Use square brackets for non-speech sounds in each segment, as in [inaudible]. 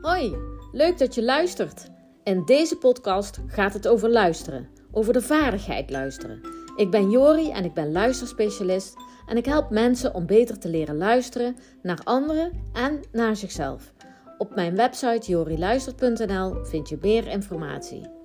Hoi, leuk dat je luistert. In deze podcast gaat het over luisteren, over de vaardigheid luisteren. Ik ben Jori en ik ben luisterspecialist en ik help mensen om beter te leren luisteren naar anderen en naar zichzelf. Op mijn website joriluistert.nl vind je meer informatie.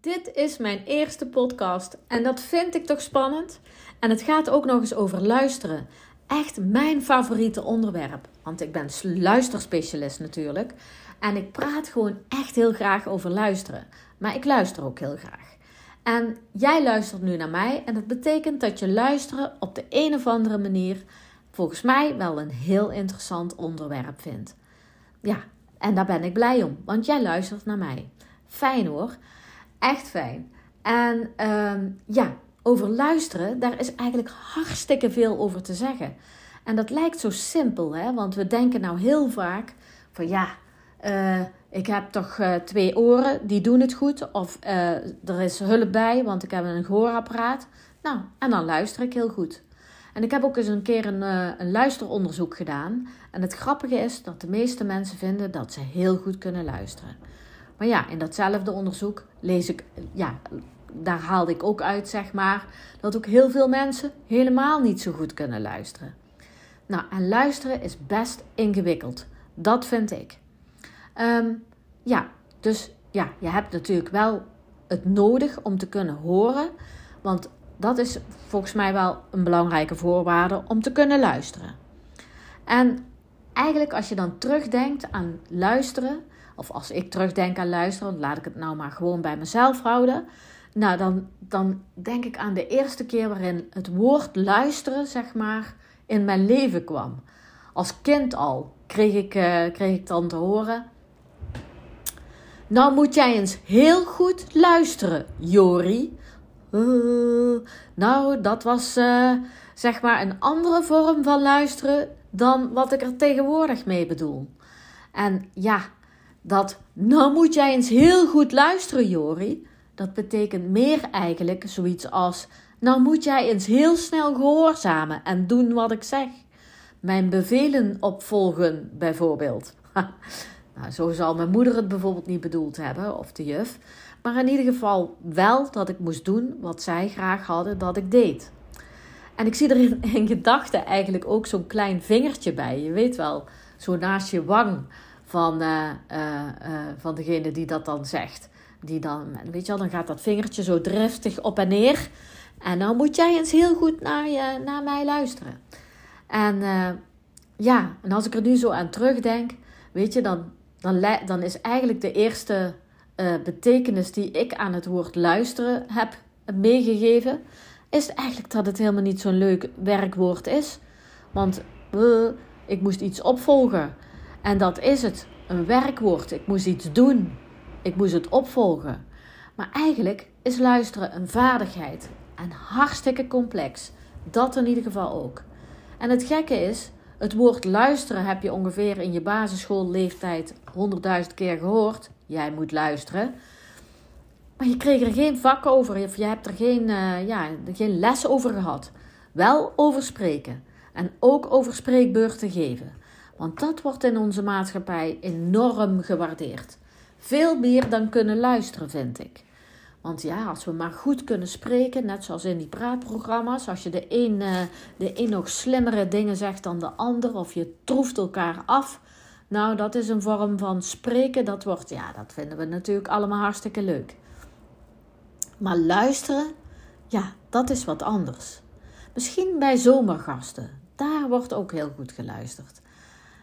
Dit is mijn eerste podcast en dat vind ik toch spannend. En het gaat ook nog eens over luisteren. Echt mijn favoriete onderwerp. Want ik ben luisterspecialist natuurlijk. En ik praat gewoon echt heel graag over luisteren. Maar ik luister ook heel graag. En jij luistert nu naar mij. En dat betekent dat je luisteren op de een of andere manier volgens mij wel een heel interessant onderwerp vindt. Ja, en daar ben ik blij om, want jij luistert naar mij. Fijn hoor. Echt fijn. En ehm, ja, over luisteren, daar is eigenlijk hartstikke veel over te zeggen. En dat lijkt zo simpel, hè? want we denken nou heel vaak van ja, uh, ik heb toch uh, twee oren, die doen het goed. Of uh, er is hulp bij, want ik heb een gehoorapparaat. Nou, en dan luister ik heel goed. En ik heb ook eens een keer een, een luisteronderzoek gedaan. En het grappige is dat de meeste mensen vinden dat ze heel goed kunnen luisteren. Maar ja, in datzelfde onderzoek lees ik, ja, daar haalde ik ook uit, zeg maar, dat ook heel veel mensen helemaal niet zo goed kunnen luisteren. Nou, en luisteren is best ingewikkeld. Dat vind ik. Um, ja, dus ja, je hebt natuurlijk wel het nodig om te kunnen horen. Want dat is volgens mij wel een belangrijke voorwaarde om te kunnen luisteren. En eigenlijk als je dan terugdenkt aan luisteren, of als ik terugdenk aan luisteren, laat ik het nou maar gewoon bij mezelf houden. Nou, dan, dan denk ik aan de eerste keer waarin het woord luisteren, zeg maar, in mijn leven kwam. Als kind al kreeg ik, uh, kreeg ik dan te horen. Nou moet jij eens heel goed luisteren, Jori. Uh, nou, dat was uh, zeg maar een andere vorm van luisteren dan wat ik er tegenwoordig mee bedoel. En ja, dat nou moet jij eens heel goed luisteren, Jori. Dat betekent meer eigenlijk zoiets als nou moet jij eens heel snel gehoorzamen en doen wat ik zeg. Mijn bevelen opvolgen, bijvoorbeeld. [laughs] nou, zo zal mijn moeder het bijvoorbeeld niet bedoeld hebben, of de juf. Maar in ieder geval wel dat ik moest doen wat zij graag hadden dat ik deed. En ik zie er in, in gedachten eigenlijk ook zo'n klein vingertje bij. Je weet wel, zo naast je wang van, uh, uh, van degene die dat dan zegt. Die dan, weet je wel, dan gaat dat vingertje zo driftig op en neer. En dan moet jij eens heel goed naar, je, naar mij luisteren. En ja, en als ik er nu zo aan terugdenk, weet je, dan, dan, dan is eigenlijk de eerste betekenis die ik aan het woord luisteren heb meegegeven, is eigenlijk dat het helemaal niet zo'n leuk werkwoord is. Want ik moest iets opvolgen. En dat is het, een werkwoord. Ik moest iets doen. Ik moest het opvolgen. Maar eigenlijk is luisteren een vaardigheid en hartstikke complex. Dat in ieder geval ook. En het gekke is, het woord luisteren heb je ongeveer in je basisschoolleeftijd honderdduizend keer gehoord. Jij moet luisteren. Maar je kreeg er geen vak over, of je hebt er geen, uh, ja, geen les over gehad. Wel over spreken. En ook over spreekbeurten geven. Want dat wordt in onze maatschappij enorm gewaardeerd. Veel meer dan kunnen luisteren, vind ik. Want ja, als we maar goed kunnen spreken, net zoals in die praatprogramma's, als je de een, uh, de een nog slimmere dingen zegt dan de ander, of je troeft elkaar af, nou, dat is een vorm van spreken. Dat wordt, ja, dat vinden we natuurlijk allemaal hartstikke leuk. Maar luisteren, ja, dat is wat anders. Misschien bij zomergasten, daar wordt ook heel goed geluisterd.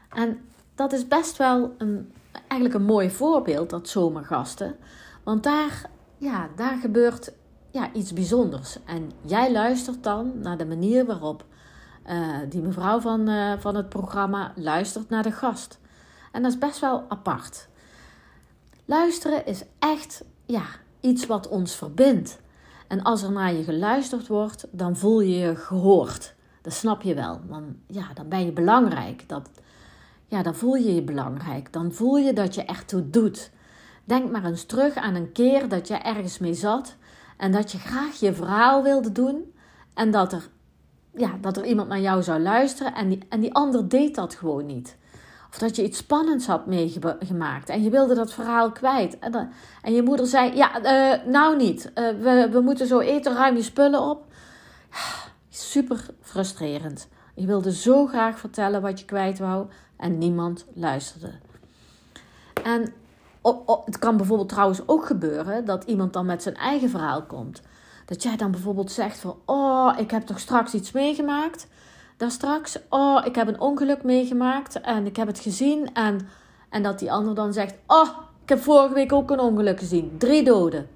En dat is best wel een, eigenlijk een mooi voorbeeld, dat zomergasten. Want daar, ja, daar gebeurt ja, iets bijzonders. En jij luistert dan naar de manier waarop uh, die mevrouw van, uh, van het programma luistert naar de gast. En dat is best wel apart. Luisteren is echt ja, iets wat ons verbindt. En als er naar je geluisterd wordt, dan voel je je gehoord. Dat snap je wel. Dan, ja, dan ben je belangrijk. Dat, ja, dan voel je je belangrijk. Dan voel je dat je echt toe doet. Denk maar eens terug aan een keer dat je ergens mee zat En dat je graag je verhaal wilde doen. En dat er, ja, dat er iemand naar jou zou luisteren. En die, en die ander deed dat gewoon niet. Of dat je iets spannends had meegemaakt. En je wilde dat verhaal kwijt. En, en je moeder zei: Ja, uh, nou niet. Uh, we, we moeten zo eten, ruim je spullen op. Super frustrerend. Je wilde zo graag vertellen wat je kwijt wou. En niemand luisterde. En het kan bijvoorbeeld trouwens ook gebeuren dat iemand dan met zijn eigen verhaal komt. Dat jij dan bijvoorbeeld zegt van, oh, ik heb toch straks iets meegemaakt. Daar straks, oh, ik heb een ongeluk meegemaakt en ik heb het gezien. En, en dat die ander dan zegt, oh, ik heb vorige week ook een ongeluk gezien. Drie doden.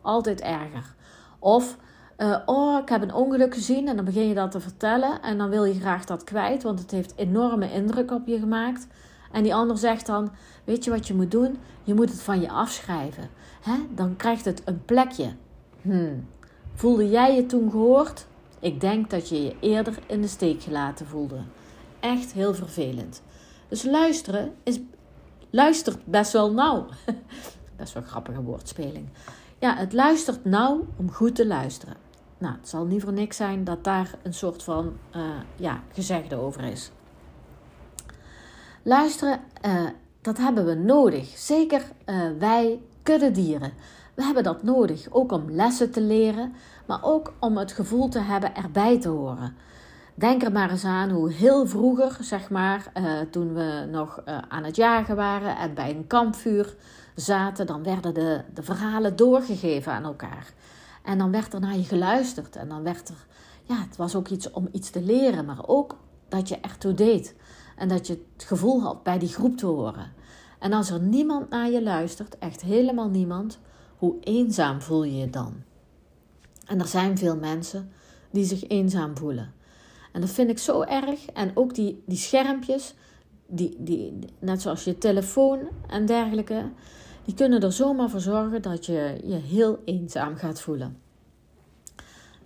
Altijd erger. Of, uh, oh, ik heb een ongeluk gezien en dan begin je dat te vertellen. En dan wil je graag dat kwijt, want het heeft enorme indruk op je gemaakt. En die ander zegt dan: Weet je wat je moet doen? Je moet het van je afschrijven. Hè? Dan krijgt het een plekje. Hmm. Voelde jij je toen gehoord? Ik denk dat je je eerder in de steek gelaten voelde. Echt heel vervelend. Dus luisteren is, luistert best wel nauw. [laughs] best wel grappige woordspeling. Ja, het luistert nauw om goed te luisteren. Nou, het zal niet voor niks zijn dat daar een soort van uh, ja, gezegde over is. Luisteren, uh, dat hebben we nodig. Zeker uh, wij kuddedieren. We hebben dat nodig, ook om lessen te leren, maar ook om het gevoel te hebben erbij te horen. Denk er maar eens aan hoe heel vroeger, zeg maar, toen we nog aan het jagen waren en bij een kampvuur zaten, dan werden de, de verhalen doorgegeven aan elkaar. En dan werd er naar je geluisterd en dan werd er, ja, het was ook iets om iets te leren, maar ook dat je ertoe deed. En dat je het gevoel had bij die groep te horen. En als er niemand naar je luistert, echt helemaal niemand, hoe eenzaam voel je je dan? En er zijn veel mensen die zich eenzaam voelen. En dat vind ik zo erg. En ook die, die schermpjes, die, die, net zoals je telefoon en dergelijke, die kunnen er zomaar voor zorgen dat je je heel eenzaam gaat voelen.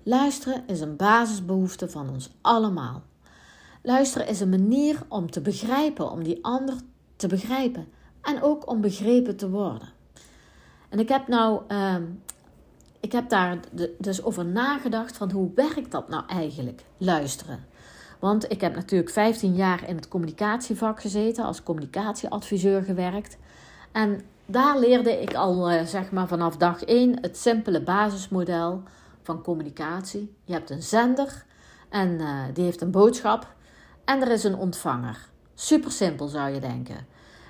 Luisteren is een basisbehoefte van ons allemaal. Luisteren is een manier om te begrijpen, om die ander te begrijpen en ook om begrepen te worden. En ik heb nou, uh, ik heb daar dus over nagedacht van hoe werkt dat nou eigenlijk, luisteren. Want ik heb natuurlijk 15 jaar in het communicatievak gezeten, als communicatieadviseur gewerkt. En daar leerde ik al, uh, zeg maar vanaf dag 1, het simpele basismodel van communicatie. Je hebt een zender en uh, die heeft een boodschap en er is een ontvanger. Super simpel zou je denken.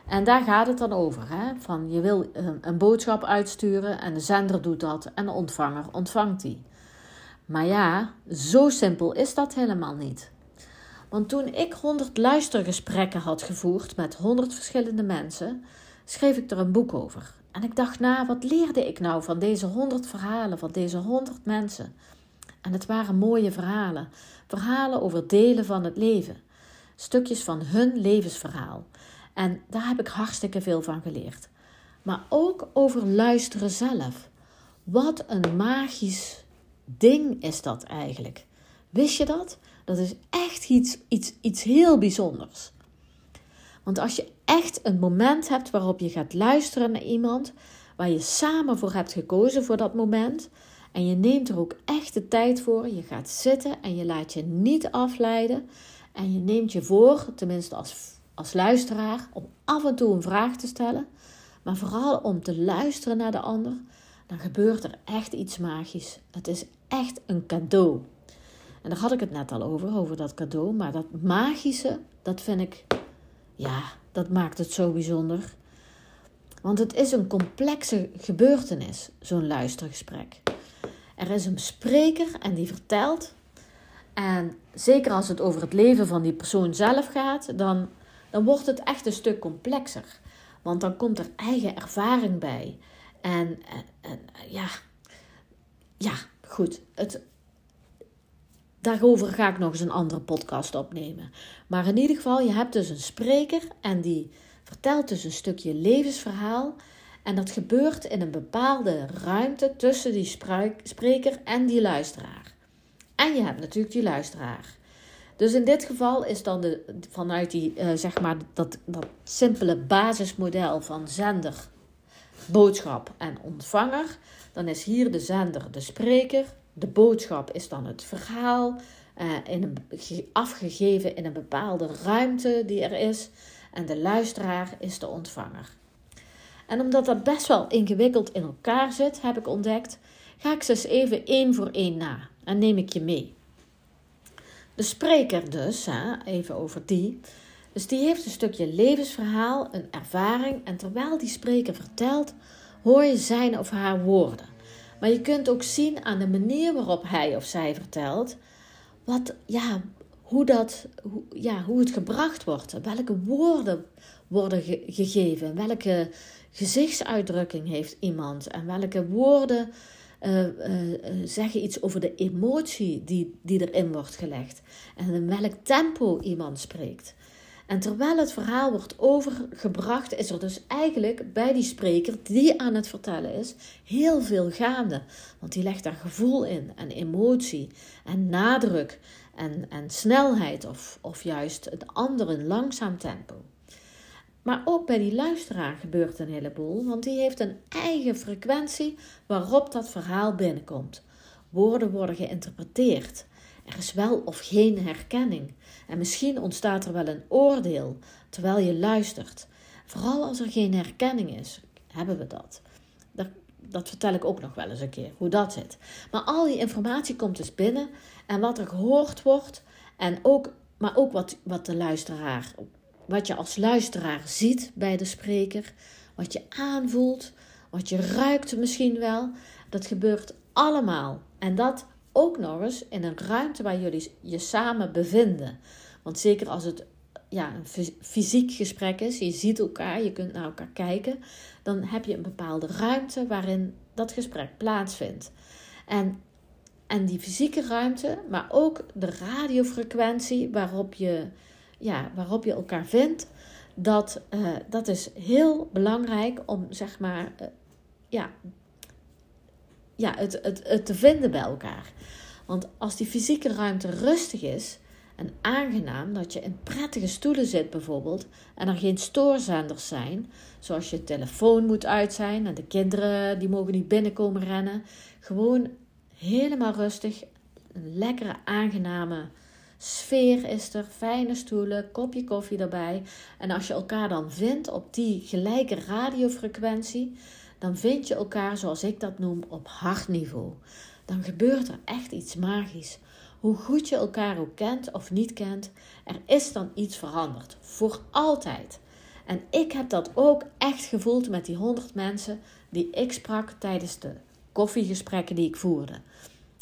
En daar gaat het dan over. Hè? Van je wil een, een boodschap uitsturen en de zender doet dat en de ontvanger ontvangt die. Maar ja, zo simpel is dat helemaal niet. Want toen ik 100 luistergesprekken had gevoerd met 100 verschillende mensen, schreef ik er een boek over. En ik dacht na, wat leerde ik nou van deze 100 verhalen, van deze 100 mensen? En het waren mooie verhalen. Verhalen over delen van het leven. Stukjes van hun levensverhaal. En daar heb ik hartstikke veel van geleerd. Maar ook over luisteren zelf. Wat een magisch ding is dat eigenlijk. Wist je dat? Dat is echt iets, iets, iets heel bijzonders. Want als je echt een moment hebt waarop je gaat luisteren naar iemand, waar je samen voor hebt gekozen voor dat moment, en je neemt er ook echt de tijd voor. Je gaat zitten en je laat je niet afleiden. En je neemt je voor, tenminste als, als luisteraar, om af en toe een vraag te stellen. Maar vooral om te luisteren naar de ander. Dan gebeurt er echt iets magisch. Het is echt een cadeau. En daar had ik het net al over, over dat cadeau. Maar dat magische, dat vind ik, ja, dat maakt het zo bijzonder. Want het is een complexe gebeurtenis, zo'n luistergesprek. Er is een spreker en die vertelt. En zeker als het over het leven van die persoon zelf gaat, dan, dan wordt het echt een stuk complexer. Want dan komt er eigen ervaring bij. En, en, ja, ja, goed. Het, daarover ga ik nog eens een andere podcast opnemen. Maar in ieder geval, je hebt dus een spreker en die vertelt dus een stukje levensverhaal. En dat gebeurt in een bepaalde ruimte tussen die spreker en die luisteraar. En je hebt natuurlijk die luisteraar. Dus in dit geval is dan de, vanuit die, uh, zeg maar, dat, dat simpele basismodel van zender, boodschap en ontvanger, dan is hier de zender de spreker. De boodschap is dan het verhaal, uh, in een, afgegeven in een bepaalde ruimte die er is. En de luisteraar is de ontvanger. En omdat dat best wel ingewikkeld in elkaar zit, heb ik ontdekt, ga ik ze eens even één voor één na en neem ik je mee. De spreker dus, hè, even over die. Dus die heeft een stukje levensverhaal, een ervaring. En terwijl die spreker vertelt, hoor je zijn of haar woorden. Maar je kunt ook zien aan de manier waarop hij of zij vertelt, wat, ja, hoe, dat, hoe, ja, hoe het gebracht wordt. Welke woorden worden gegeven. Welke gezichtsuitdrukking heeft iemand. En welke woorden uh, uh, zeggen iets over de emotie die, die erin wordt gelegd. En in welk tempo iemand spreekt. En terwijl het verhaal wordt overgebracht, is er dus eigenlijk bij die spreker die aan het vertellen is, heel veel gaande. Want die legt daar gevoel in en emotie en nadruk en, en snelheid of, of juist het andere langzaam tempo. Maar ook bij die luisteraar gebeurt een heleboel, want die heeft een eigen frequentie waarop dat verhaal binnenkomt. Woorden worden geïnterpreteerd. Er is wel of geen herkenning. En misschien ontstaat er wel een oordeel terwijl je luistert. Vooral als er geen herkenning is, hebben we dat. Dat, vertel ik ook nog wel eens een keer, hoe dat zit. Maar al die informatie komt dus binnen en wat er gehoord wordt, en ook, maar ook wat, wat de luisteraar wat je als luisteraar ziet bij de spreker, wat je aanvoelt, wat je ruikt misschien wel. Dat gebeurt allemaal. En dat ook nog eens in een ruimte waar jullie je samen bevinden. Want zeker als het ja, een fysiek gesprek is, je ziet elkaar, je kunt naar elkaar kijken, dan heb je een bepaalde ruimte waarin dat gesprek plaatsvindt. En, en die fysieke ruimte, maar ook de radiofrequentie waarop je ja, waarop je elkaar vindt, dat, uh, dat is heel belangrijk om zeg maar, uh, ja, ja, het, het, het te vinden bij elkaar. Want als die fysieke ruimte rustig is en aangenaam, dat je in prettige stoelen zit bijvoorbeeld, en er geen stoorzenders zijn, zoals je telefoon moet uit zijn en de kinderen die mogen niet binnenkomen rennen, gewoon helemaal rustig, een lekkere, aangename Sfeer is er, fijne stoelen, kopje koffie erbij. En als je elkaar dan vindt op die gelijke radiofrequentie, dan vind je elkaar, zoals ik dat noem, op hartniveau. Dan gebeurt er echt iets magisch. Hoe goed je elkaar ook kent of niet kent, er is dan iets veranderd. Voor altijd. En ik heb dat ook echt gevoeld met die honderd mensen die ik sprak tijdens de koffiegesprekken die ik voerde.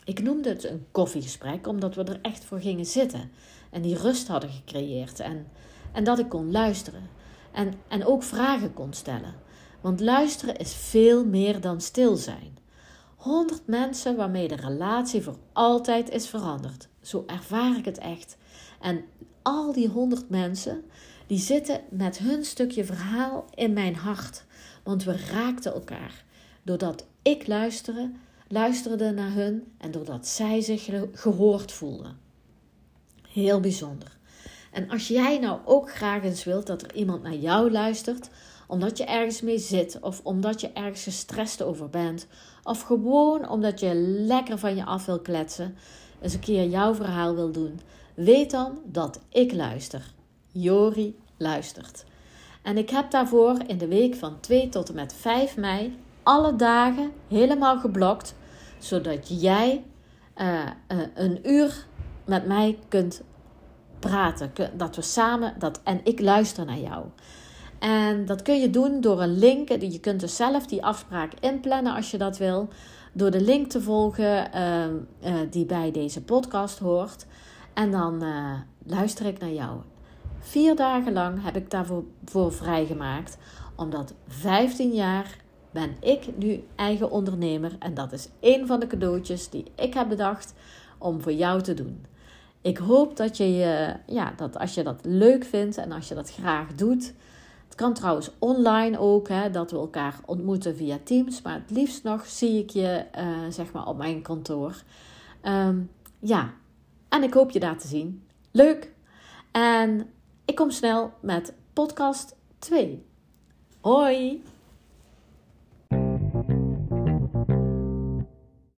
Ik noemde het een koffiegesprek omdat we er echt voor gingen zitten en die rust hadden gecreëerd en, en dat ik kon luisteren en, en ook vragen kon stellen. Want luisteren is veel meer dan stil zijn. Honderd mensen waarmee de relatie voor altijd is veranderd. Zo ervaar ik het echt. En al die honderd mensen, die zitten met hun stukje verhaal in mijn hart. Want we raakten elkaar. Doordat ik luisterde luisterde naar hun en doordat zij zich gehoord voelden. Heel bijzonder. En als jij nou ook graag eens wilt dat er iemand naar jou luistert, omdat je ergens mee zit, of omdat je ergens gestrest over bent, of gewoon omdat je lekker van je af wil kletsen, eens een keer jouw verhaal wil doen, weet dan dat ik luister. Jori luistert. En ik heb daarvoor in de week van 2 tot en met 5 mei alle dagen helemaal geblokt zodat jij uh, uh, een uur met mij kunt praten. Dat we samen, dat, en ik luister naar jou. En dat kun je doen door een link. Je kunt dus zelf die afspraak inplannen als je dat wil. Door de link te volgen uh, die bij deze podcast hoort. En dan luister ik naar jou. Vier dagen lang heb ik daarvoor voor vrijgemaakt. Omdat 15 jaar ben ik nu eigen ondernemer en dat is een van de cadeautjes die ik heb bedacht om voor jou te doen. Ik hoop dat je, ja, dat als je dat leuk vindt en als je dat graag doet. Het kan trouwens online ook, hè, dat we elkaar ontmoeten via Teams. Maar het liefst nog zie ik je uh, zeg maar op mijn kantoor. Um, ja, en ik hoop je daar te zien. Leuk! En ik kom snel met podcast 2. Hoi!